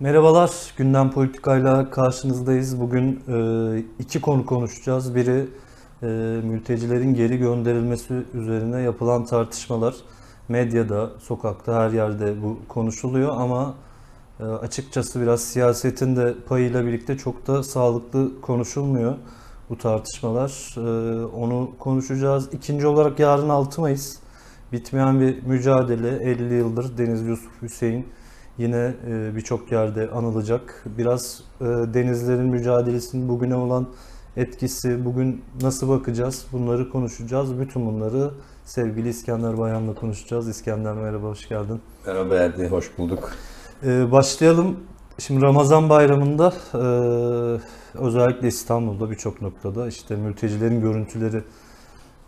Merhabalar, Gündem Politika'yla karşınızdayız. Bugün e, iki konu konuşacağız. Biri e, mültecilerin geri gönderilmesi üzerine yapılan tartışmalar. Medyada, sokakta, her yerde bu konuşuluyor ama e, açıkçası biraz siyasetin de payıyla birlikte çok da sağlıklı konuşulmuyor bu tartışmalar. Onu konuşacağız. İkinci olarak yarın 6 Mayıs bitmeyen bir mücadele. 50 yıldır Deniz Yusuf Hüseyin yine e, birçok yerde anılacak. Biraz e, denizlerin mücadelesinin bugüne olan etkisi, bugün nasıl bakacağız bunları konuşacağız. Bütün bunları sevgili İskender Bayan'la konuşacağız. İskender merhaba, hoş geldin. Merhaba Erdi, hoş bulduk. E, başlayalım. Şimdi Ramazan bayramında e, özellikle İstanbul'da birçok noktada işte mültecilerin görüntüleri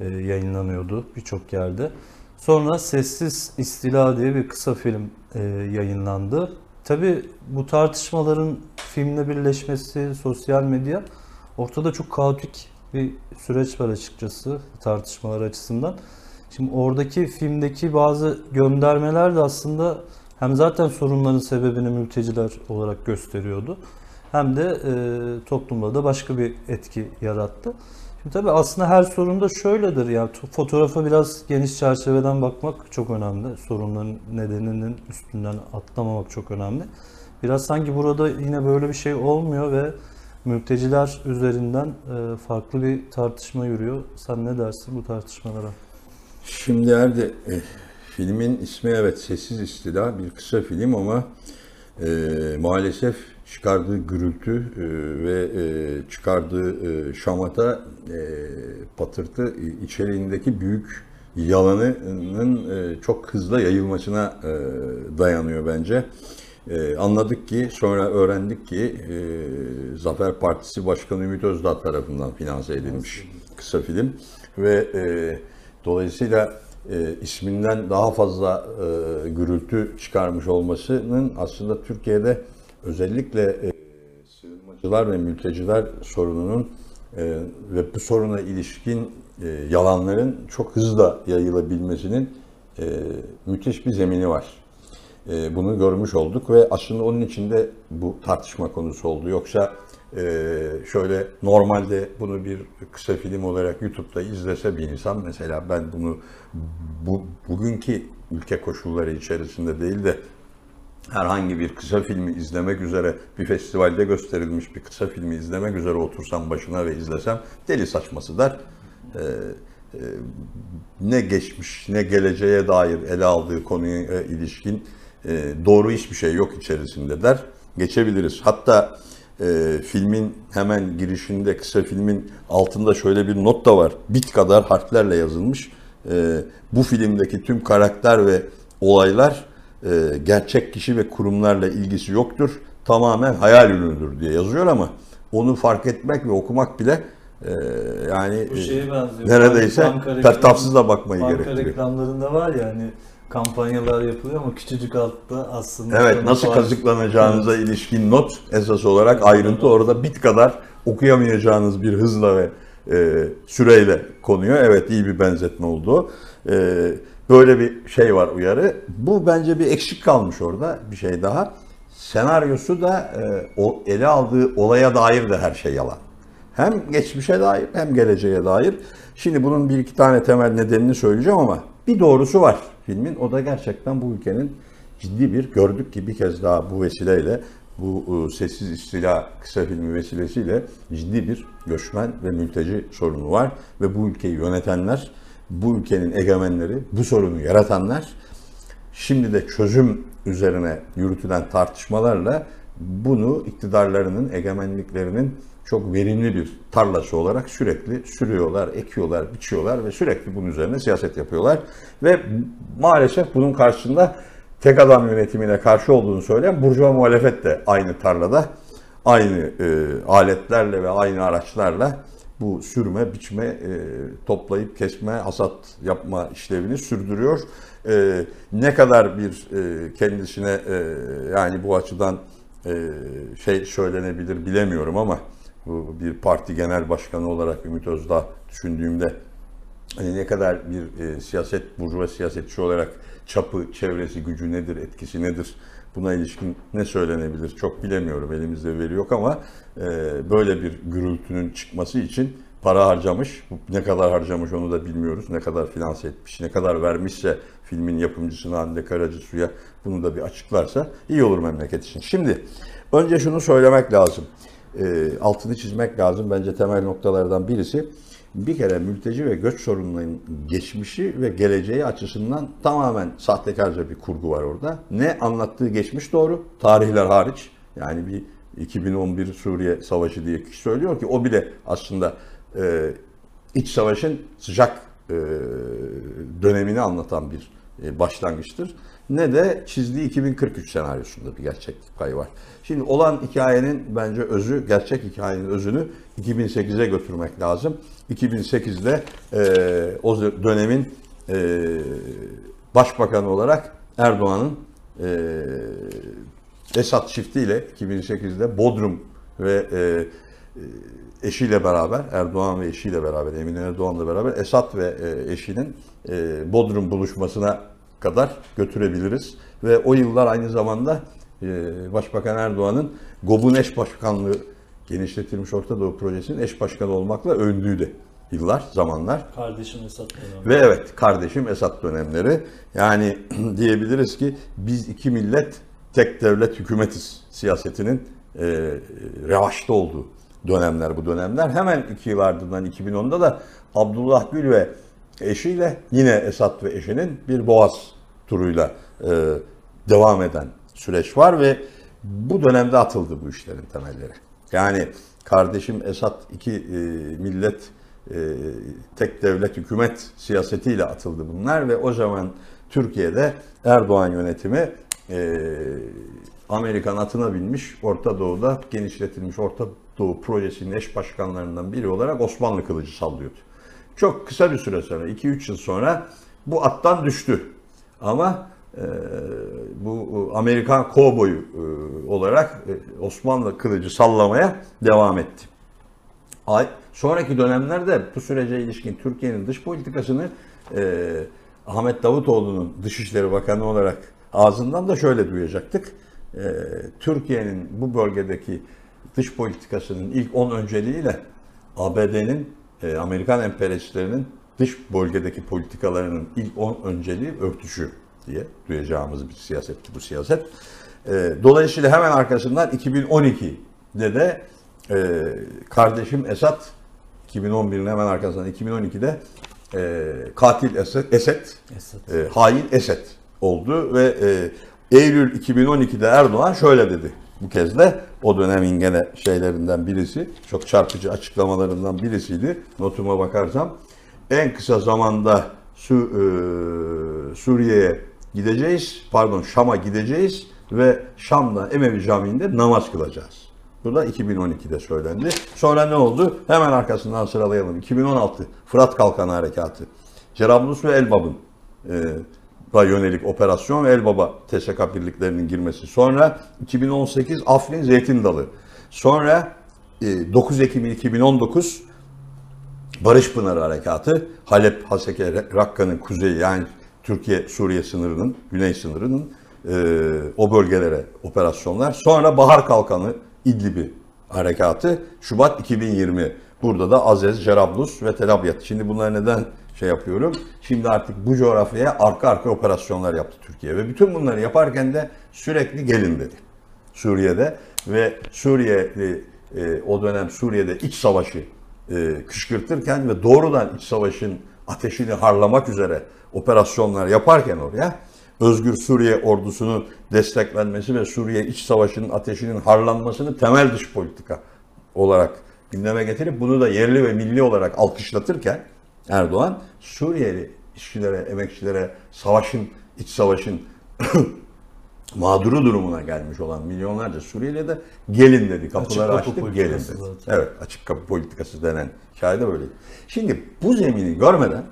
e, yayınlanıyordu birçok yerde. Sonra Sessiz İstila diye bir kısa film e, yayınlandı. Tabi bu tartışmaların filmle birleşmesi, sosyal medya ortada çok kaotik bir süreç var açıkçası tartışmalar açısından. Şimdi oradaki filmdeki bazı göndermeler de aslında hem zaten sorunların sebebini mülteciler olarak gösteriyordu hem de e, toplumda da başka bir etki yarattı. Tabii aslında her sorunda şöyledir yani fotoğrafa biraz geniş çerçeveden bakmak çok önemli. Sorunların nedeninin üstünden atlamamak çok önemli. Biraz sanki burada yine böyle bir şey olmuyor ve mülteciler üzerinden e, farklı bir tartışma yürüyor. Sen ne dersin bu tartışmalara? Şimdi Erdi, e, filmin ismi evet Sessiz İstila bir kısa film ama e, maalesef çıkardığı gürültü e, ve e, çıkardığı e, şamata patırtı içeriğindeki büyük yalanının çok hızlı yayılmasına dayanıyor bence. Anladık ki, sonra öğrendik ki Zafer Partisi Başkanı Ümit Özdağ tarafından finanse edilmiş kısa film ve dolayısıyla e, isminden daha fazla e, gürültü çıkarmış olmasının aslında Türkiye'de özellikle e, sığınmacılar ve mülteciler sorununun e, ve bu soruna ilişkin e, yalanların çok hızla yayılabilmesinin e, müthiş bir zemini var. E, bunu görmüş olduk ve aslında onun için de bu tartışma konusu oldu. Yoksa e, şöyle normalde bunu bir kısa film olarak YouTube'da izlese bir insan mesela ben bunu bu, bugünkü ülke koşulları içerisinde değil de herhangi bir kısa filmi izlemek üzere bir festivalde gösterilmiş bir kısa filmi izlemek üzere otursam başına ve izlesem deli saçması der. Ee, e, ne geçmiş ne geleceğe dair ele aldığı konuya ilişkin e, doğru hiçbir şey yok içerisinde der. Geçebiliriz. Hatta e, filmin hemen girişinde kısa filmin altında şöyle bir not da var. Bit kadar harflerle yazılmış. E, bu filmdeki tüm karakter ve olaylar gerçek kişi ve kurumlarla ilgisi yoktur. Tamamen hayal ürünüdür diye yazıyor ama onu fark etmek ve okumak bile e, yani şeye benziyor. neredeyse Banka pertapsız da bakmayı banka gerektiriyor. reklamlarında var ya hani kampanyalar yapılıyor ama küçücük altta aslında. Evet nasıl var. kazıklanacağınıza ilişkin not esas olarak ayrıntı orada bit kadar okuyamayacağınız bir hızla ve e, süreyle konuyor. Evet iyi bir benzetme oldu. E, böyle bir şey var uyarı. Bu bence bir eksik kalmış orada bir şey daha. Senaryosu da e, o ele aldığı olaya dair de her şey yalan. Hem geçmişe dair hem geleceğe dair. Şimdi bunun bir iki tane temel nedenini söyleyeceğim ama bir doğrusu var filmin. O da gerçekten bu ülkenin ciddi bir gördük ki bir kez daha bu vesileyle bu e, sessiz istila kısa filmi vesilesiyle ciddi bir göçmen ve mülteci sorunu var ve bu ülkeyi yönetenler, bu ülkenin egemenleri, bu sorunu yaratanlar şimdi de çözüm üzerine yürütülen tartışmalarla bunu iktidarlarının, egemenliklerinin çok verimli bir tarlası olarak sürekli sürüyorlar, ekiyorlar, biçiyorlar ve sürekli bunun üzerine siyaset yapıyorlar. Ve maalesef bunun karşısında tek adam yönetimine karşı olduğunu söyleyen burjuva muhalefet de aynı tarlada, aynı e, aletlerle ve aynı araçlarla bu sürme, biçme, e, toplayıp kesme, hasat yapma işlevini sürdürüyor. E, ne kadar bir e, kendisine e, yani bu açıdan e, şey söylenebilir bilemiyorum ama bir parti genel başkanı olarak Ümit Özdağ düşündüğümde hani ne kadar bir e, siyaset, burjuva siyasetçi olarak çapı, çevresi, gücü nedir, etkisi nedir? Buna ilişkin ne söylenebilir çok bilemiyorum. Elimizde veri yok ama e, böyle bir gürültünün çıkması için para harcamış. Ne kadar harcamış onu da bilmiyoruz. Ne kadar finanse etmiş, ne kadar vermişse filmin yapımcısına Hande Karacasu'ya bunu da bir açıklarsa iyi olur memleket için. Şimdi önce şunu söylemek lazım. E, altını çizmek lazım. Bence temel noktalardan birisi bir kere mülteci ve göç sorunlarının geçmişi ve geleceği açısından tamamen sahtekarca bir kurgu var orada. Ne anlattığı geçmiş doğru, tarihler hariç. Yani bir 2011 Suriye Savaşı diye kişi söylüyor ki o bile aslında e, iç savaşın sıcak e, dönemini anlatan bir e, başlangıçtır. Ne de çizdiği 2043 senaryosunda bir gerçeklik payı var. Şimdi olan hikayenin bence özü, gerçek hikayenin özünü 2008'e götürmek lazım. 2008'de e, o dönemin e, başbakanı olarak Erdoğan'ın e, Esad çiftiyle 2008'de Bodrum ve e, e, eşiyle beraber, Erdoğan ve eşiyle beraber, Emine Erdoğan'la beraber Esad ve e, eşinin e, Bodrum buluşmasına kadar götürebiliriz. Ve o yıllar aynı zamanda e, Başbakan Erdoğan'ın GOB'un eş başkanlığı genişletilmiş Orta Doğu Projesi'nin eş başkanı olmakla övündüğü de yıllar, zamanlar. Kardeşim Esat dönemi. Ve evet kardeşim Esad dönemleri. Yani diyebiliriz ki biz iki millet tek devlet hükümetiz siyasetinin e, revaçta olduğu dönemler bu dönemler. Hemen iki yıl ardından 2010'da da Abdullah Gül ve eşiyle yine Esad ve eşinin bir boğaz turuyla e, devam eden süreç var ve bu dönemde atıldı bu işlerin temelleri. Yani kardeşim Esad iki e, millet e, tek devlet hükümet siyasetiyle atıldı bunlar ve o zaman Türkiye'de Erdoğan yönetimi e, Amerikan atına binmiş Orta Doğu'da genişletilmiş Orta Doğu projesinin eş başkanlarından biri olarak Osmanlı kılıcı sallıyordu. Çok kısa bir süre sonra, 2-3 yıl sonra bu attan düştü. Ama e, bu Amerikan kovboyu e, olarak e, Osmanlı kılıcı sallamaya devam etti. Ay, sonraki dönemlerde bu sürece ilişkin Türkiye'nin dış politikasını e, Ahmet Davutoğlu'nun Dışişleri Bakanı olarak ağzından da şöyle duyacaktık. E, Türkiye'nin bu bölgedeki dış politikasının ilk 10 önceliğiyle ABD'nin, e, Amerikan emperyalistlerinin dış bölgedeki politikalarının ilk 10 önceliği örtüşü diye duyacağımız bir siyasetti bu siyaset. E, dolayısıyla hemen arkasından 2012'de de e, kardeşim Esat 2011'in hemen arkasından 2012'de e, katil Esed, Esed, Esat. e, hain Esed oldu ve e, Eylül 2012'de Erdoğan şöyle dedi. Bu kez de o dönemin gene şeylerinden birisi, çok çarpıcı açıklamalarından birisiydi. Notuma bakarsam en kısa zamanda Su, e, Suriye'ye gideceğiz, pardon Şam'a gideceğiz ve Şam'da Emevi Camii'nde namaz kılacağız. Bu da 2012'de söylendi. Sonra ne oldu? Hemen arkasından sıralayalım. 2016 Fırat Kalkanı Harekatı. Cerablus ve Elbab'ın e, yönelik operasyon Elbaba TSK birliklerinin girmesi. Sonra 2018 Afrin Zeytin Dalı. Sonra e, 9 Ekim 2019 Barış Pınarı Harekatı. Halep, Haseke, Rakka'nın kuzeyi yani Türkiye-Suriye sınırının, güney sınırının e, o bölgelere operasyonlar. Sonra Bahar Kalkanı İdlib'i harekatı Şubat 2020. Burada da Azez, Cerablus ve Tel. Şimdi bunları neden şey yapıyorum? Şimdi artık bu coğrafyaya arka arka operasyonlar yaptı Türkiye. Ve bütün bunları yaparken de sürekli gelin dedi. Suriye'de ve Suriye e, o dönem Suriye'de iç savaşı e, kışkırtırken ve doğrudan iç savaşın ateşini harlamak üzere operasyonlar yaparken oraya Özgür Suriye ordusunun desteklenmesi ve Suriye iç savaşının ateşinin harlanmasını temel dış politika olarak gündeme getirip bunu da yerli ve milli olarak alkışlatırken Erdoğan Suriyeli işçilere, emekçilere savaşın, iç savaşın mağduru durumuna gelmiş olan milyonlarca Suriyeli'ye de gelin dedi. Kapıları Açık açtık gelin dedi. zaten. Evet açık kapı politikası denen hikaye de böyle. Şimdi bu zemini görmeden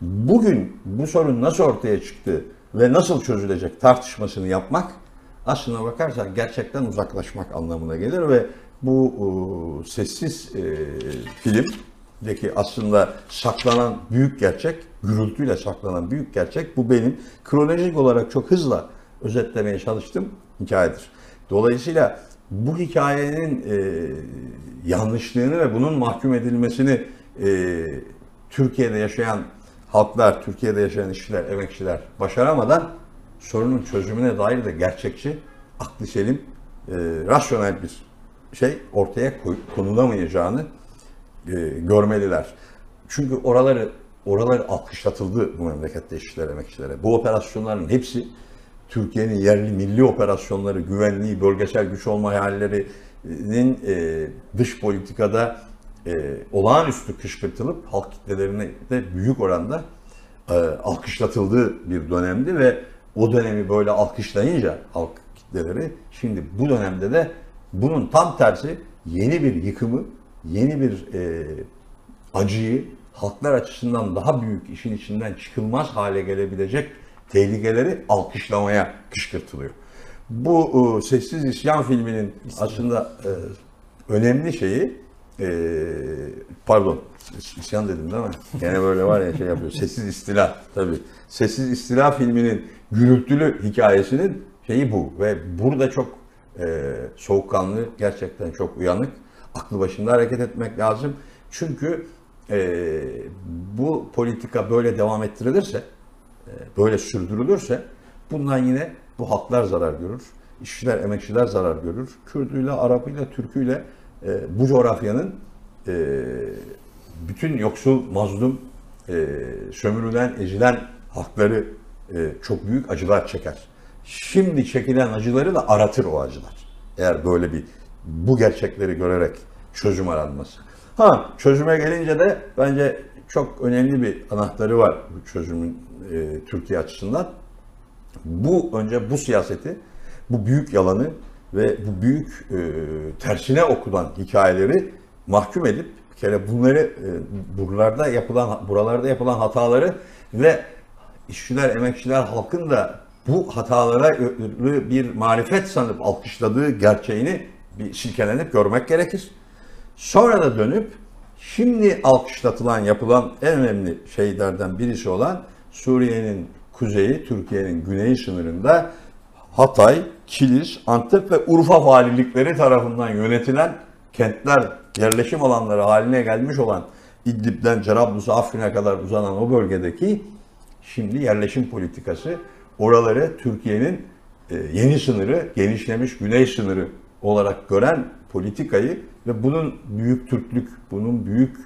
bugün bu sorun nasıl ortaya çıktı ve nasıl çözülecek tartışmasını yapmak aslına bakarsan gerçekten uzaklaşmak anlamına gelir ve bu e, sessiz e, film Suriye'deki aslında saklanan büyük gerçek, gürültüyle saklanan büyük gerçek bu benim kronolojik olarak çok hızla özetlemeye çalıştığım hikayedir. Dolayısıyla bu hikayenin e, yanlışlığını ve bunun mahkum edilmesini e, Türkiye'de yaşayan halklar, Türkiye'de yaşayan işçiler, emekçiler başaramadan sorunun çözümüne dair de gerçekçi, aklı selim, e, rasyonel bir şey ortaya konulamayacağını e, görmeliler. Çünkü oraları oraları alkışlatıldı bu memlekette işçilere, emekçilere. Bu operasyonların hepsi Türkiye'nin yerli milli operasyonları, güvenliği, bölgesel güç olma hayallerinin e, dış politikada e, olağanüstü kışkırtılıp halk kitlelerine de büyük oranda e, alkışlatıldığı bir dönemdi ve o dönemi böyle alkışlayınca halk kitleleri şimdi bu dönemde de bunun tam tersi yeni bir yıkımı, yeni bir e, acıyı halklar açısından daha büyük işin içinden çıkılmaz hale gelebilecek tehlikeleri alkışlamaya kışkırtılıyor. Bu e, Sessiz İsyan filminin aslında e, önemli şeyi e, pardon isyan dedim değil mi? Gene böyle var ya şey yapıyor. Sessiz istila tabii. Sessiz istila filminin gürültülü hikayesinin şeyi bu ve burada çok e, soğukkanlı, gerçekten çok uyanık, aklı başında hareket etmek lazım. Çünkü e, bu politika böyle devam ettirilirse, e, böyle sürdürülürse bundan yine bu halklar zarar görür. İşçiler, emekçiler zarar görür. Kürdüyle, Arapıyla, Türküyle e, bu coğrafyanın e, bütün yoksul, mazlum, e, sömürülen, ezilen halkları e, çok büyük acılar çeker. Şimdi çekilen acıları da aratır o acılar. Eğer böyle bir bu gerçekleri görerek çözüm aranması. Ha çözüme gelince de bence çok önemli bir anahtarı var bu çözümün e, Türkiye açısından. Bu önce bu siyaseti, bu büyük yalanı ve bu büyük e, tersine okulan hikayeleri mahkum edip bir kere bunları e, buralarda yapılan buralarda yapılan hataları ve işçiler, emekçiler halkın da bu hatalara bir marifet sanıp alkışladığı gerçeğini bir silkelenip görmek gerekir. Sonra da dönüp şimdi alkışlatılan, yapılan en önemli şeylerden birisi olan Suriye'nin kuzeyi, Türkiye'nin güneyi sınırında Hatay, Kilis, Antep ve Urfa valilikleri tarafından yönetilen kentler, yerleşim alanları haline gelmiş olan İdlib'den Cerablus'a, Afrin'e kadar uzanan o bölgedeki şimdi yerleşim politikası oraları Türkiye'nin e, yeni sınırı, genişlemiş güney sınırı olarak gören politikayı ve bunun büyük Türklük, bunun büyük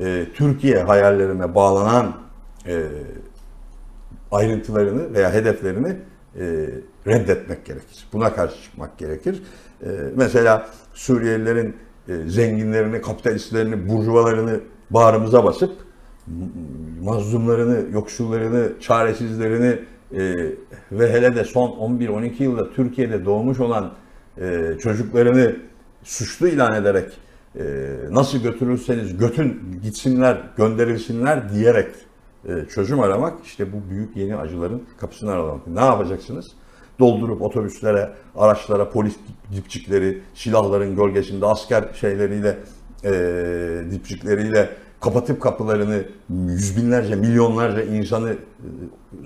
e, Türkiye hayallerine bağlanan e, ayrıntılarını veya hedeflerini e, reddetmek gerekir. Buna karşı çıkmak gerekir. E, mesela Suriyelilerin e, zenginlerini, kapitalistlerini, burjuvalarını bağrımıza basıp mazlumlarını, yoksullarını, çaresizlerini e, ve hele de son 11-12 yılda Türkiye'de doğmuş olan e, çocuklarını suçlu ilan ederek e, nasıl götürürseniz götün gitsinler, gönderilsinler diyerek e, çözüm aramak işte bu büyük yeni acıların kapısını aralamak. Ne yapacaksınız? Doldurup otobüslere, araçlara, polis dipçikleri, silahların gölgesinde asker şeyleriyle, e, dipçikleriyle kapatıp kapılarını yüz binlerce, milyonlarca insanı e,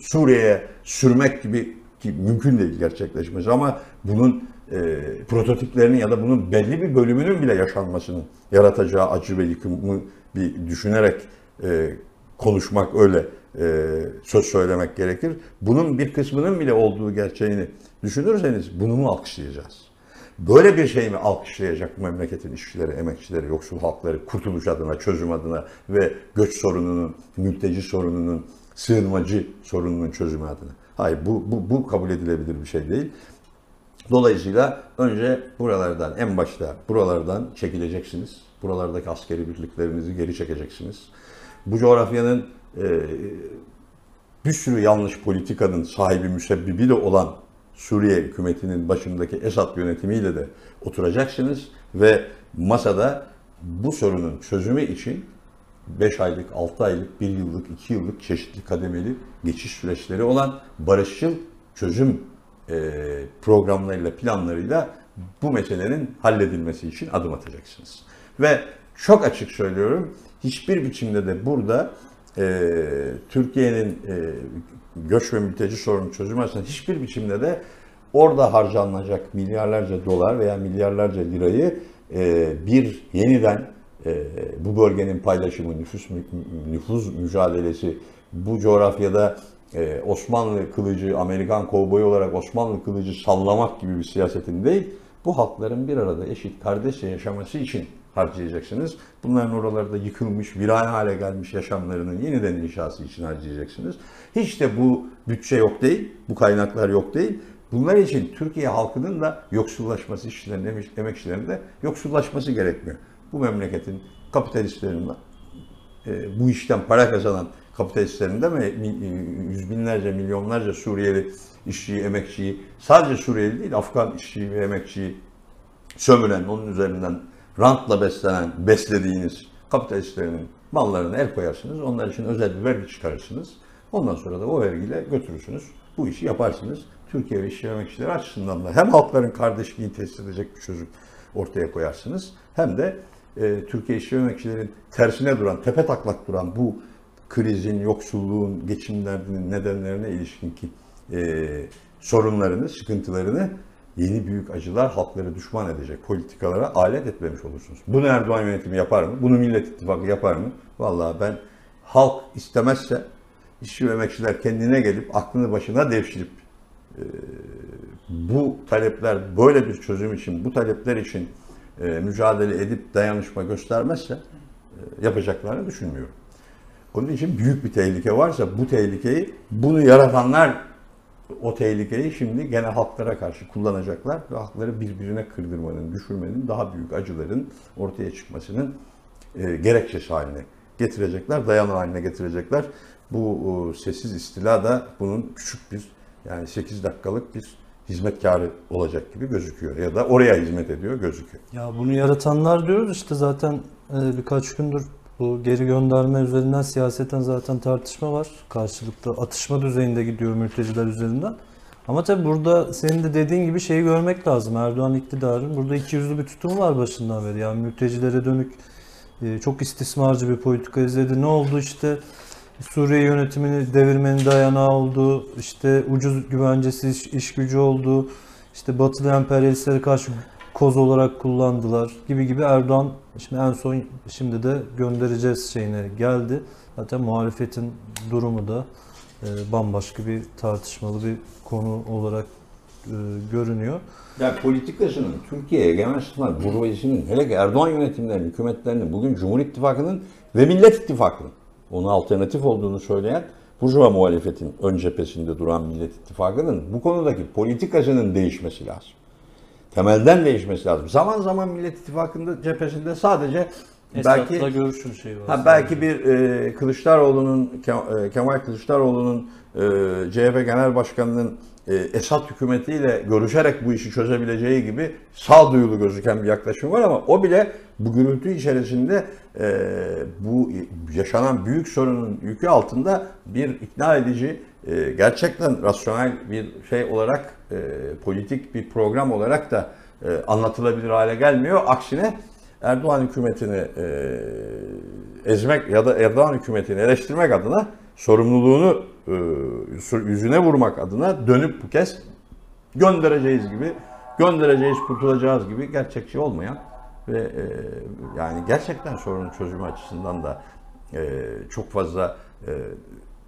Suriye'ye sürmek gibi ki mümkün değil gerçekleşmesi ama bunun e, prototiplerinin ya da bunun belli bir bölümünün bile yaşanmasının yaratacağı acı ve yıkımı bir düşünerek e, konuşmak öyle e, söz söylemek gerekir. Bunun bir kısmının bile olduğu gerçeğini düşünürseniz bunu mu alkışlayacağız? Böyle bir şey mi alkışlayacak memleketin işçileri, emekçileri, yoksul halkları kurtuluş adına, çözüm adına ve göç sorununun, mülteci sorununun, sığınmacı sorununun çözümü adına? Hayır bu, bu, bu kabul edilebilir bir şey değil. Dolayısıyla önce buralardan en başta buralardan çekileceksiniz. Buralardaki askeri birliklerinizi geri çekeceksiniz. Bu coğrafyanın e, bir sürü yanlış politikanın sahibi müsebbibi de olan Suriye hükümetinin başındaki Esad yönetimiyle de oturacaksınız ve masada bu sorunun çözümü için 5 aylık, 6 aylık, 1 yıllık, 2 yıllık çeşitli kademeli geçiş süreçleri olan barışçıl çözüm programlarıyla, planlarıyla bu meselenin halledilmesi için adım atacaksınız. Ve çok açık söylüyorum. Hiçbir biçimde de burada e, Türkiye'nin e, göç ve mülteci sorunu çözülmezse hiçbir biçimde de orada harcanacak milyarlarca dolar veya milyarlarca lirayı e, bir yeniden e, bu bölgenin paylaşımı, nüfus nüfuz mücadelesi, bu coğrafyada e, Osmanlı kılıcı, Amerikan kovboyu olarak Osmanlı kılıcı sallamak gibi bir siyasetin değil, bu halkların bir arada eşit, kardeşçe yaşaması için harcayacaksınız. Bunların oralarda yıkılmış, viran hale gelmiş yaşamlarının yeniden inşası için harcayacaksınız. Hiç de bu bütçe yok değil, bu kaynaklar yok değil. Bunlar için Türkiye halkının da yoksullaşması, işçilerin, emek- emekçilerin de yoksullaşması gerekmiyor. Bu memleketin kapitalistlerinin e, bu işten para kazanan kapitalistlerin de mi e, yüz binlerce, milyonlarca Suriyeli işçiyi, emekçiyi, sadece Suriyeli değil, Afgan işçiyi ve emekçiyi sömüren, onun üzerinden rantla beslenen, beslediğiniz kapitalistlerin mallarına el koyarsınız. Onlar için özel bir vergi çıkarırsınız. Ondan sonra da o vergiyle götürürsünüz. Bu işi yaparsınız. Türkiye ve işçi emekçileri açısından da hem halkların kardeşliğini tesis edecek bir çözüm ortaya koyarsınız. Hem de e, Türkiye işçi emekçilerin tersine duran, tepe taklak duran bu krizin, yoksulluğun, geçim derdinin nedenlerine ilişkin ki e, sorunlarını, sıkıntılarını yeni büyük acılar halkları düşman edecek politikalara alet etmemiş olursunuz. Bunu Erdoğan yönetimi yapar mı? Bunu Millet İttifakı yapar mı? Vallahi ben halk istemezse işçi ve emekçiler kendine gelip aklını başına devşirip e, bu talepler böyle bir çözüm için, bu talepler için e, mücadele edip dayanışma göstermezse e, yapacaklarını düşünmüyorum. Onun için büyük bir tehlike varsa bu tehlikeyi, bunu yaratanlar o tehlikeyi şimdi gene halklara karşı kullanacaklar ve halkları birbirine kırdırmanın, düşürmenin, daha büyük acıların ortaya çıkmasının e, gerekçesi haline getirecekler, dayanı haline getirecekler. Bu e, sessiz istila da bunun küçük bir yani 8 dakikalık bir hizmetkarı olacak gibi gözüküyor ya da oraya hizmet ediyor gözüküyor. Ya bunu yaratanlar diyoruz işte zaten e, birkaç gündür bu geri gönderme üzerinden siyaseten zaten tartışma var. Karşılıklı atışma düzeyinde gidiyor mülteciler üzerinden. Ama tabii burada senin de dediğin gibi şeyi görmek lazım. Erdoğan iktidarın burada iki yüzlü bir tutumu var başından beri. Yani mültecilere dönük e, çok istismarcı bir politika izledi. Ne oldu işte Suriye yönetimini devirmenin dayanağı oldu. İşte ucuz güvencesiz iş, iş gücü oldu. İşte batılı emperyalistlere karşı koz olarak kullandılar gibi gibi Erdoğan şimdi en son şimdi de göndereceğiz şeyine geldi. Zaten muhalefetin durumu da e, bambaşka bir tartışmalı bir konu olarak e, görünüyor. Ya politikasının Türkiye egemen sınıflar burjuvazisinin hele ki Erdoğan yönetimlerinin, hükümetlerinin bugün Cumhur İttifakı'nın ve Millet İttifakı'nın ona alternatif olduğunu söyleyen Burjuva muhalefetin ön cephesinde duran Millet İttifakı'nın bu konudaki politikasının değişmesi lazım. Temelden değişmesi lazım. Zaman zaman Millet İttifakı'nda cephesinde sadece belki Esad'la görüşür şey var. Ha, belki bir e, Kılıçdaroğlu'nun e, Kemal Kılıçdaroğlu'nun e, CHP Genel Başkanı'nın e, Esad hükümetiyle görüşerek bu işi çözebileceği gibi sağduyulu gözüken bir yaklaşım var ama o bile bu gürültü içerisinde e, bu yaşanan büyük sorunun yükü altında bir ikna edici e, gerçekten rasyonel bir şey olarak e, politik bir program olarak da e, anlatılabilir hale gelmiyor. Aksine Erdoğan hükümetini e, ezmek ya da Erdoğan hükümetini eleştirmek adına sorumluluğunu e, yüzüne vurmak adına dönüp bu kez göndereceğiz gibi göndereceğiz, kurtulacağız gibi gerçekçi olmayan ve e, yani gerçekten sorunun çözümü açısından da çok fazla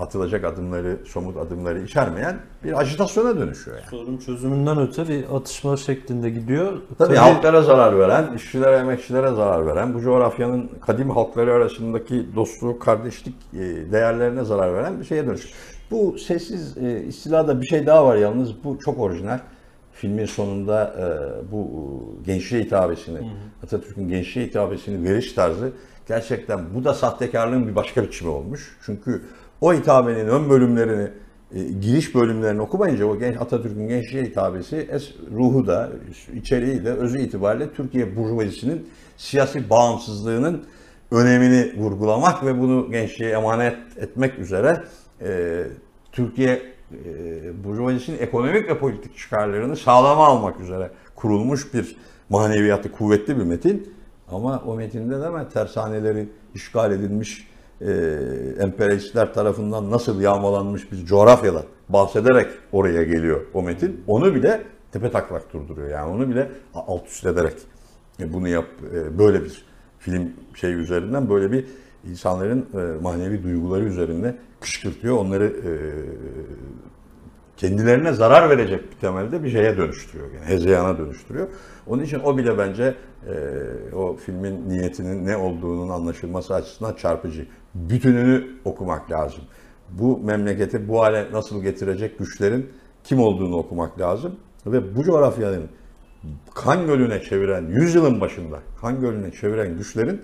atılacak adımları, somut adımları içermeyen bir ajitasyona dönüşüyor yani. Sorun çözümünden öte bir atışma şeklinde gidiyor. Tabii halklara zarar veren, işçilere, emekçilere zarar veren, bu coğrafyanın kadim halkları arasındaki dostluk, kardeşlik e, değerlerine zarar veren bir şeye dönüşüyor. Bu sessiz e, istilada bir şey daha var yalnız, bu çok orijinal. Filmin sonunda e, bu gençliğe hitabesini, Atatürk'ün gençliğe hitabesini veriş tarzı gerçekten bu da sahtekarlığın bir başka biçimi olmuş. Çünkü o hitabenin ön bölümlerini e, giriş bölümlerini okumayınca o genç Atatürk'ün gençliğe hitabesi es, ruhu da içeriği de özü itibariyle Türkiye burjuvazisinin siyasi bağımsızlığının önemini vurgulamak ve bunu gençliğe emanet etmek üzere e, Türkiye e, burjuvazisinin ekonomik ve politik çıkarlarını sağlama almak üzere kurulmuş bir maneviyatı kuvvetli bir metin. Ama o metinde de hemen tersaneleri işgal edilmiş e, emperyalistler tarafından nasıl yağmalanmış bir coğrafyadan bahsederek oraya geliyor o metin. Onu bile tepe taklak durduruyor. Yani onu bile alt üst ederek e, bunu yap e, böyle bir film şey üzerinden böyle bir insanların e, manevi duyguları üzerinde kışkırtıyor. Onları e, kendilerine zarar verecek bir temelde bir şeye dönüştürüyor. Yani hezeyana dönüştürüyor. Onun için o bile bence e, o filmin niyetinin ne olduğunun anlaşılması açısından çarpıcı. Bütününü okumak lazım. Bu memleketi bu hale nasıl getirecek güçlerin kim olduğunu okumak lazım. Ve bu coğrafyanın kan gölüne çeviren, yüzyılın başında kan gölüne çeviren güçlerin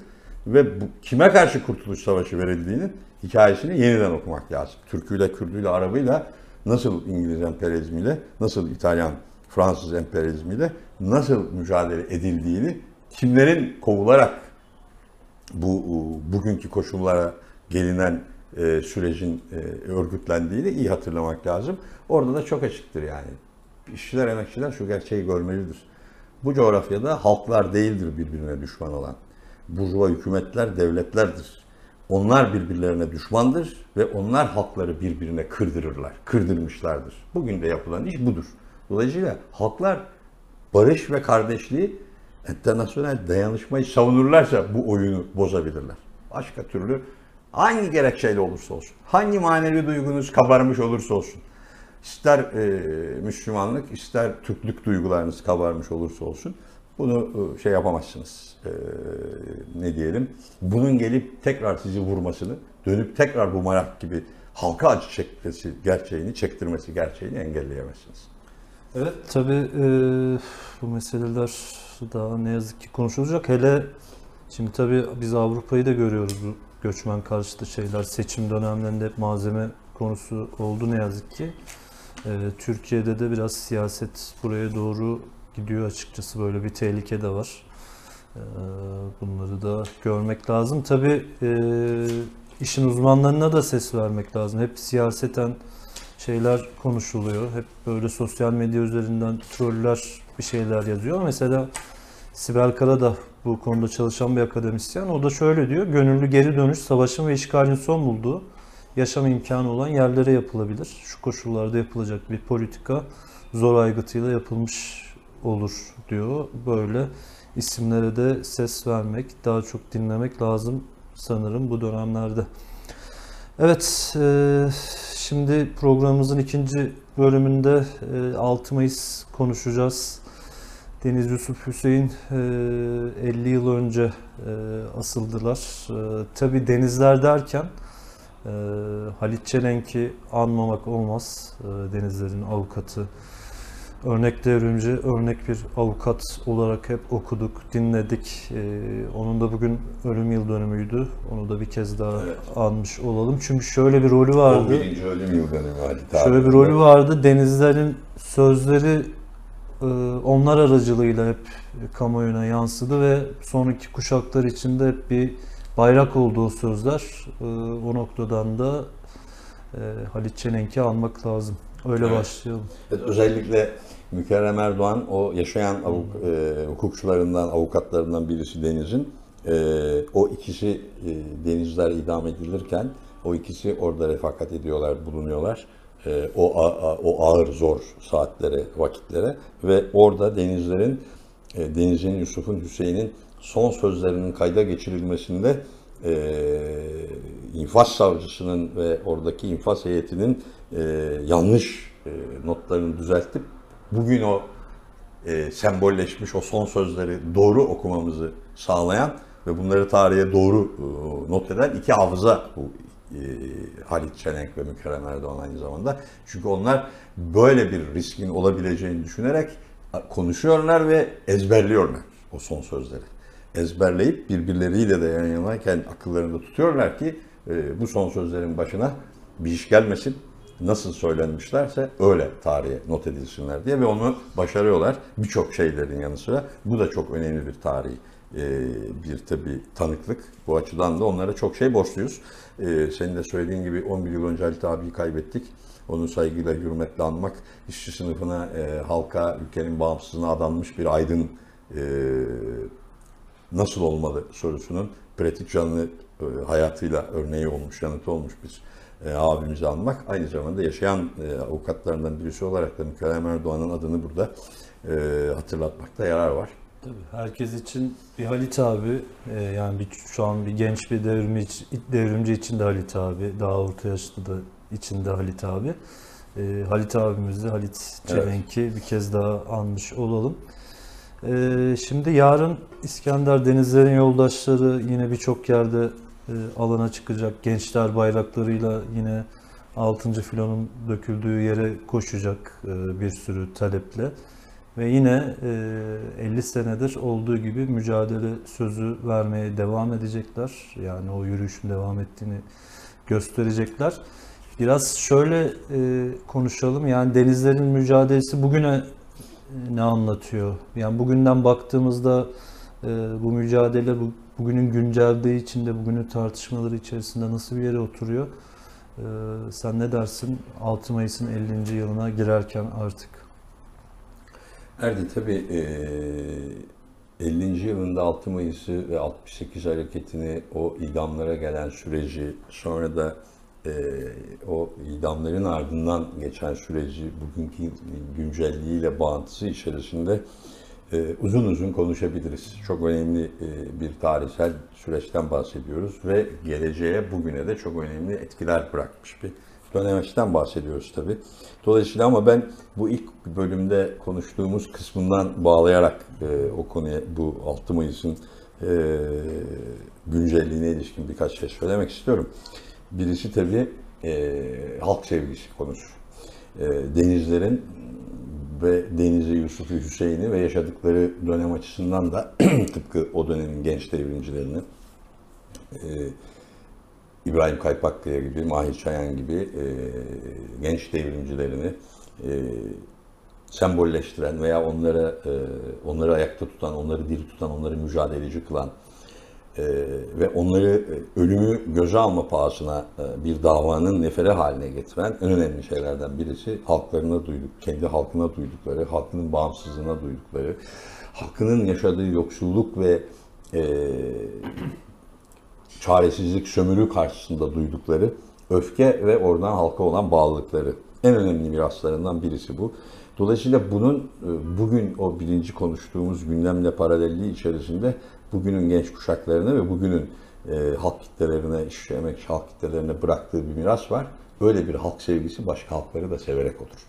ve bu, kime karşı Kurtuluş Savaşı verildiğinin hikayesini yeniden okumak lazım. Türküyle, Kürdüyle, Arabıyla nasıl İngiliz emperyalizmiyle, nasıl İtalyan, Fransız emperyalizmiyle nasıl mücadele edildiğini, kimlerin kovularak bu bugünkü koşullara gelinen e, sürecin e, örgütlendiğini iyi hatırlamak lazım. Orada da çok açıktır yani. İşçiler, emekçiler şu gerçeği görmelidir. Bu coğrafyada halklar değildir birbirine düşman olan. Burjuva hükümetler devletlerdir. Onlar birbirlerine düşmandır ve onlar halkları birbirine kırdırırlar, kırdırmışlardır. Bugün de yapılan iş budur. Dolayısıyla halklar barış ve kardeşliği, internasyonel dayanışmayı savunurlarsa bu oyunu bozabilirler. Başka türlü hangi gerekçeyle olursa olsun, hangi manevi duygunuz kabarmış olursa olsun, ister e, Müslümanlık, ister Türklük duygularınız kabarmış olursa olsun, bunu e, şey yapamazsınız. E, ne diyelim? Bunun gelip tekrar sizi vurmasını, dönüp tekrar bu marak gibi halka acı çekmesi gerçeğini, çektirmesi gerçeğini engelleyemezsiniz. Evet tabii e, bu meseleler daha ne yazık ki konuşulacak. Hele şimdi tabii biz Avrupa'yı da görüyoruz bu göçmen karşıtı şeyler. Seçim dönemlerinde hep malzeme konusu oldu ne yazık ki. E, Türkiye'de de biraz siyaset buraya doğru gidiyor açıkçası. Böyle bir tehlike de var. E, bunları da görmek lazım. Tabii e, işin uzmanlarına da ses vermek lazım. Hep siyaseten şeyler konuşuluyor. Hep böyle sosyal medya üzerinden troller bir şeyler yazıyor. Mesela Sibel Kara da bu konuda çalışan bir akademisyen. O da şöyle diyor. Gönüllü geri dönüş savaşın ve işgalin son bulduğu yaşam imkanı olan yerlere yapılabilir. Şu koşullarda yapılacak bir politika zor aygıtıyla yapılmış olur diyor. Böyle isimlere de ses vermek, daha çok dinlemek lazım sanırım bu dönemlerde. Evet, e, şimdi programımızın ikinci bölümünde e, 6 Mayıs konuşacağız. Deniz Yusuf Hüseyin e, 50 yıl önce e, asıldılar. E, Tabi denizler derken e, Halit Çelenk'i anmamak olmaz. E, denizlerin avukatı. Örnek devrimci, örnek bir avukat olarak hep okuduk, dinledik. Ee, onun da bugün ölüm yıl dönümüydü. Onu da bir kez daha Evet. anmış olalım. Çünkü şöyle bir rolü vardı. 11. ölüm yıl dönümü abi. Şöyle bir rolü vardı. Denizlerin sözleri e, onlar aracılığıyla hep kamuoyuna yansıdı ve sonraki kuşaklar içinde hep bir bayrak olduğu sözler. E, O noktadan da e, Halit Çelenk'i almak lazım. Öyle Evet. başlayalım. Evet, özellikle Mükerrem Erdoğan o yaşayan avuk, e, hukukçularından, avukatlarından birisi Deniz'in. E, o ikisi e, Denizler idam edilirken o ikisi orada refakat ediyorlar, bulunuyorlar. E, o a- a- o ağır zor saatlere, vakitlere ve orada Denizlerin e, Deniz'in, Yusuf'un, Hüseyin'in son sözlerinin kayda geçirilmesinde e, infaz savcısının ve oradaki infaz heyetinin e, yanlış e, notlarını düzeltip bugün o e, sembolleşmiş o son sözleri doğru okumamızı sağlayan ve bunları tarihe doğru e, not eden iki hafıza bu e, Halit Çelenk ve Mükerrem Erdoğan aynı zamanda. Çünkü onlar böyle bir riskin olabileceğini düşünerek konuşuyorlar ve ezberliyorlar o son sözleri. Ezberleyip birbirleriyle de yan yanayken akıllarında tutuyorlar ki e, bu son sözlerin başına bir iş gelmesin. Nasıl söylenmişlerse öyle tarihe not edilsinler diye ve onu başarıyorlar birçok şeylerin yanı sıra. Bu da çok önemli bir tarihi e, bir tabi tanıklık. Bu açıdan da onlara çok şey borçluyuz. E, senin de söylediğin gibi 11 yıl önce Halit abiyi kaybettik. Onu saygıyla, hürmetle anmak, işçi sınıfına, e, halka, ülkenin bağımsızlığına adanmış bir aydın nasıl olmalı sorusunun pratik canlı e, hayatıyla örneği olmuş, yanıtı olmuş bir e, abimizi almak. Aynı zamanda yaşayan e, avukatlarından birisi olarak da Mükerrem Erdoğan'ın adını burada e, hatırlatmakta yarar var. Tabii herkes için bir Halit abi e, yani bir, şu an bir genç bir devrimci, devrimci için de Halit abi, daha orta yaşlı da için de Halit abi. E, Halit abimizi, Halit Çelenk'i bir kez daha anmış olalım. E, şimdi yarın İskender Denizler'in yoldaşları yine birçok yerde e, alana çıkacak. Gençler bayraklarıyla yine 6. filonun döküldüğü yere koşacak e, bir sürü taleple. Ve yine e, 50 senedir olduğu gibi mücadele sözü vermeye devam edecekler. Yani o yürüyüşün devam ettiğini gösterecekler. Biraz şöyle e, konuşalım. Yani denizlerin mücadelesi bugüne e, ne anlatıyor? Yani bugünden baktığımızda e, bu mücadele bu, bugünün güncelliği içinde, bugünün tartışmaları içerisinde nasıl bir yere oturuyor? E, sen ne dersin 6 Mayıs'ın 50. yılına girerken artık? Erdi tabii e, 50. yılında 6 Mayıs'ı ve 68 hareketini, o idamlara gelen süreci, sonra da e, o idamların ardından geçen süreci bugünkü güncelliğiyle bağıntısı içerisinde e, uzun uzun konuşabiliriz. Çok önemli e, bir tarihsel süreçten bahsediyoruz ve geleceğe, bugüne de çok önemli etkiler bırakmış bir dönemeçten bahsediyoruz tabii. Dolayısıyla ama ben bu ilk bölümde konuştuğumuz kısmından bağlayarak e, o konuya bu 6 Mayıs'ın e, güncelliğine ilişkin birkaç şey söylemek istiyorum. Birisi tabii e, halk sevgisi konusu. E, denizlerin ve Denizli Yusuf Hüseyin'i ve yaşadıkları dönem açısından da tıpkı o dönemin genç devrimcilerini e, İbrahim Kaypakkaya gibi, Mahir Çayan gibi e, genç devrimcilerini e, sembolleştiren veya onlara e, onları ayakta tutan, onları diri tutan, onları mücadeleci kılan e, ve onları e, ölümü göze alma pahasına e, bir davanın nefere haline getiren en önemli şeylerden birisi halklarına duyduk, kendi halkına duydukları, halkının bağımsızlığına duydukları, halkının yaşadığı yoksulluk ve e, çaresizlik, sömürü karşısında duydukları öfke ve oradan halka olan bağlılıkları. En önemli miraslarından birisi bu. Dolayısıyla bunun e, bugün o birinci konuştuğumuz gündemle paralelliği içerisinde bugünün genç kuşaklarına ve bugünün e, halk kitlelerine, işlemek halk kitlelerine bıraktığı bir miras var. Öyle bir halk sevgisi başka halkları da severek olur.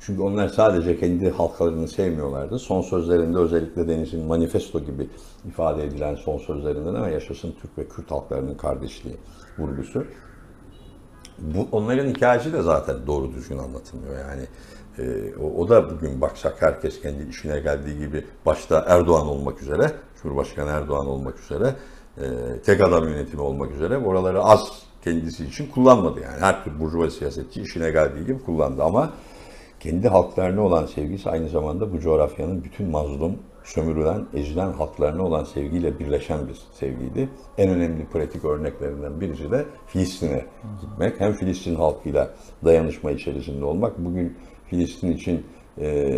Çünkü onlar sadece kendi halklarını sevmiyorlardı. Son sözlerinde özellikle Deniz'in manifesto gibi ifade edilen son sözlerinden ama yaşasın Türk ve Kürt halklarının kardeşliği vurgusu. Bu, onların hikayesi de zaten doğru düzgün anlatılmıyor. Yani e, o, o da bugün baksak herkes kendi işine geldiği gibi başta Erdoğan olmak üzere, Cumhurbaşkanı Erdoğan olmak üzere, e, tek adam yönetimi olmak üzere oraları az kendisi için kullanmadı. Yani her tür burjuva siyasetçi işine geldiği gibi kullandı ama kendi halklarına olan sevgisi aynı zamanda bu coğrafyanın bütün mazlum, sömürülen, ezilen halklarına olan sevgiyle birleşen bir sevgiydi. En önemli pratik örneklerinden birisi de Filistin'e gitmek. Hem Filistin halkıyla dayanışma içerisinde olmak. Bugün Filistin için e,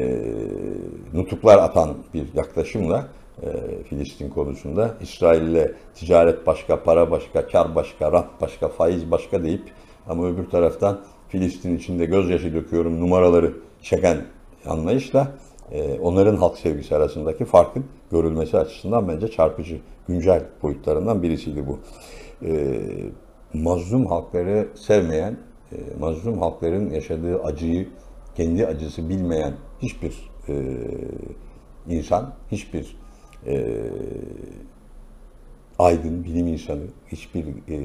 nutuklar atan bir yaklaşımla e, Filistin konusunda İsrail ile ticaret başka, para başka, kar başka, rant başka, faiz başka deyip ama öbür taraftan Filistin içinde gözyaşı döküyorum numaraları çeken anlayışla e, onların halk sevgisi arasındaki farkın görülmesi açısından bence çarpıcı, güncel boyutlarından birisiydi bu. E, mazlum halkları sevmeyen, e, mazlum halkların yaşadığı acıyı kendi acısı bilmeyen hiçbir e, insan, hiçbir e, aydın, bilim insanı, hiçbir e,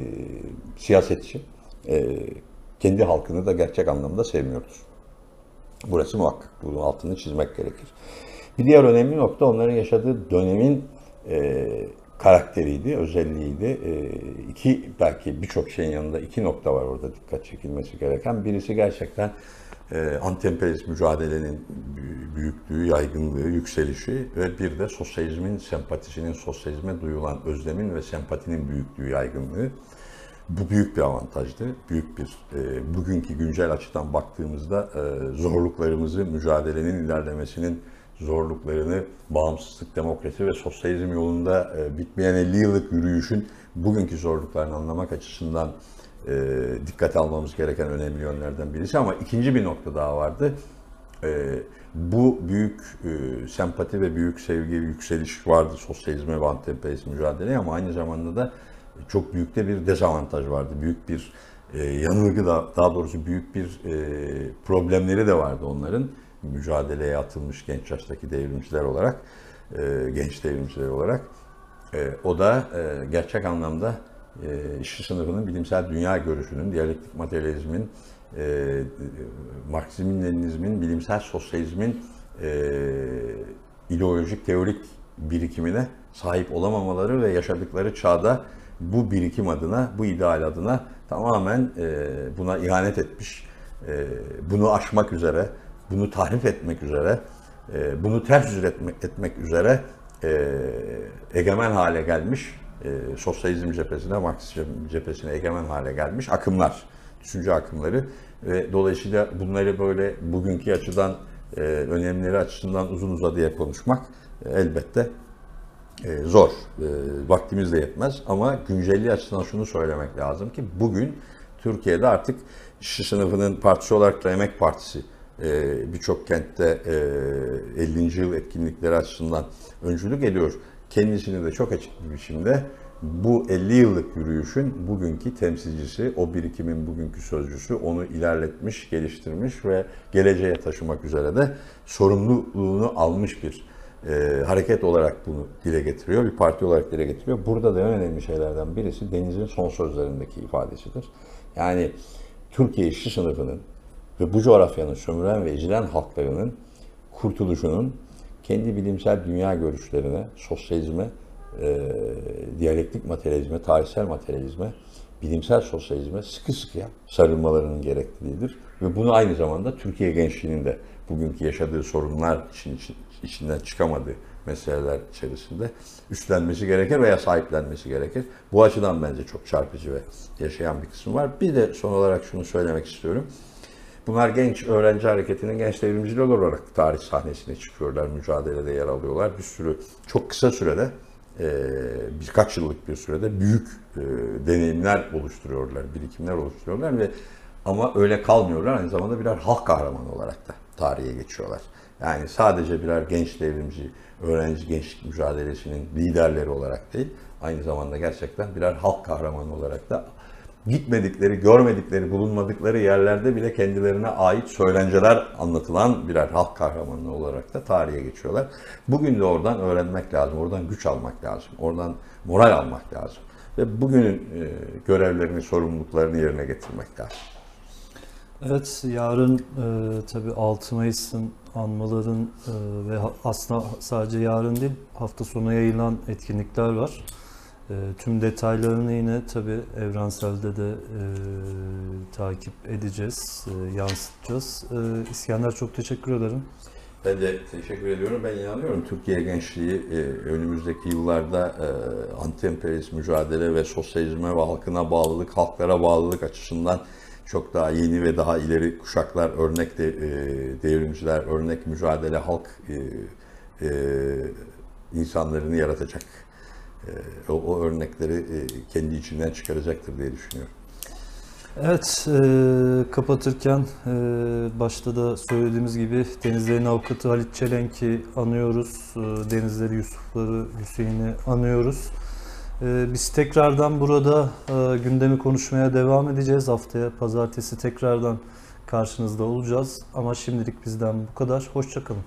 siyasetçi e, kendi halkını da gerçek anlamda sevmiyordur. Burası muhakkak. Bunun altını çizmek gerekir. Bir diğer önemli nokta onların yaşadığı dönemin e, karakteriydi, özelliğiydi. E, iki belki birçok şeyin yanında iki nokta var orada dikkat çekilmesi gereken. Birisi gerçekten e, antemperyalist mücadelenin büyüklüğü, yaygınlığı, yükselişi ve bir de sosyalizmin sempatisinin, sosyalizme duyulan özlemin ve sempatinin büyüklüğü, yaygınlığı. Bu büyük bir avantajdı. Büyük bir, e, bugünkü güncel açıdan baktığımızda e, zorluklarımızı, mücadelenin ilerlemesinin zorluklarını bağımsızlık, demokrasi ve sosyalizm yolunda e, bitmeyen 50 yıllık yürüyüşün bugünkü zorluklarını anlamak açısından e, dikkate almamız gereken önemli yönlerden birisi. Ama ikinci bir nokta daha vardı. E, bu büyük e, sempati ve büyük sevgi, yükseliş vardı sosyalizme ve anti-emperyalist mücadeleye ama aynı zamanda da çok büyük de bir dezavantaj vardı. Büyük bir e, yanılgı da daha doğrusu büyük bir e, problemleri de vardı onların mücadeleye atılmış genç yaştaki devrimciler olarak, e, genç devrimciler olarak. E, o da e, gerçek anlamda işçi sınıfının bilimsel dünya görüşünün, diyalektik materyalizmin, Marksizmin, Leninizmin, bilimsel sosyalizmin ideolojik, teorik birikimine sahip olamamaları ve yaşadıkları çağda bu birikim adına, bu ideal adına tamamen buna ihanet etmiş, bunu aşmak üzere, bunu tahrif etmek üzere, e, bunu ters yüz etmek, etmek üzere e, egemen hale gelmiş, e, sosyalizm cephesine, Marksizm cephesine egemen hale gelmiş akımlar, düşünce akımları ve dolayısıyla bunları böyle bugünkü açıdan, e, önemleri açısından uzun uzadıya konuşmak e, elbette e, zor. E, vaktimiz de yetmez ama güncelliği açısından şunu söylemek lazım ki bugün Türkiye'de artık işçi sınıfının partisi olarak da Emek Partisi e, birçok kentte e, 50. yıl etkinlikleri açısından öncülük ediyor. Kendisini de çok açık bir biçimde bu 50 yıllık yürüyüşün bugünkü temsilcisi, o birikimin bugünkü sözcüsü, onu ilerletmiş, geliştirmiş ve geleceğe taşımak üzere de sorumluluğunu almış bir e, hareket olarak bunu dile getiriyor, bir parti olarak dile getiriyor. Burada da en önemli şeylerden birisi Deniz'in son sözlerindeki ifadesidir. Yani Türkiye işçi sınıfının ve bu coğrafyanın sömüren ve ezilen halklarının kurtuluşunun kendi bilimsel dünya görüşlerine, sosyalizme, e, diyalektik materyalizme, tarihsel materyalizme, bilimsel sosyalizme sıkı sıkıya sarılmalarının gerekliliğidir. Ve bunu aynı zamanda Türkiye gençliğinin de bugünkü yaşadığı sorunlar için, için içinden çıkamadığı meseleler içerisinde üstlenmesi gerekir veya sahiplenmesi gerekir. Bu açıdan bence çok çarpıcı ve yaşayan bir kısım var. Bir de son olarak şunu söylemek istiyorum. Bunlar genç öğrenci hareketinin genç devrimciler olarak tarih sahnesine çıkıyorlar, mücadelede yer alıyorlar. Bir sürü, çok kısa sürede, birkaç yıllık bir sürede büyük deneyimler oluşturuyorlar, birikimler oluşturuyorlar ve ama öyle kalmıyorlar. Aynı zamanda birer halk kahramanı olarak da tarihe geçiyorlar. Yani sadece birer genç devrimci, öğrenci gençlik mücadelesinin liderleri olarak değil, aynı zamanda gerçekten birer halk kahramanı olarak da gitmedikleri, görmedikleri, bulunmadıkları yerlerde bile kendilerine ait söylenceler anlatılan birer halk kahramanı olarak da tarihe geçiyorlar. Bugün de oradan öğrenmek lazım, oradan güç almak lazım, oradan moral almak lazım. Ve bugünün görevlerini, sorumluluklarını yerine getirmek lazım. Evet, yarın e, tabii 6 Mayıs'ın anmaların e, ve aslında sadece yarın değil, hafta sonu yayılan etkinlikler var. E, tüm detaylarını yine tabii Evrensel'de de e, takip edeceğiz, e, yansıtacağız. E, İskender çok teşekkür ederim. Ben de teşekkür ediyorum. Ben inanıyorum Türkiye gençliği e, önümüzdeki yıllarda e, anti-emperyalist mücadele ve sosyalizme ve halkına bağlılık, halklara bağlılık açısından çok daha yeni ve daha ileri kuşaklar, örnek de, e, devrimciler, örnek mücadele halk e, e, insanlarını yaratacak. E, o, o örnekleri e, kendi içinden çıkaracaktır diye düşünüyorum. Evet, e, kapatırken e, başta da söylediğimiz gibi Denizlerin avukatı Halit Çelenk'i anıyoruz. E, Denizleri Yusufları Hüseyin'i anıyoruz. E, biz tekrardan burada e, gündemi konuşmaya devam edeceğiz. Haftaya pazartesi tekrardan karşınızda olacağız. Ama şimdilik bizden bu kadar. Hoşçakalın.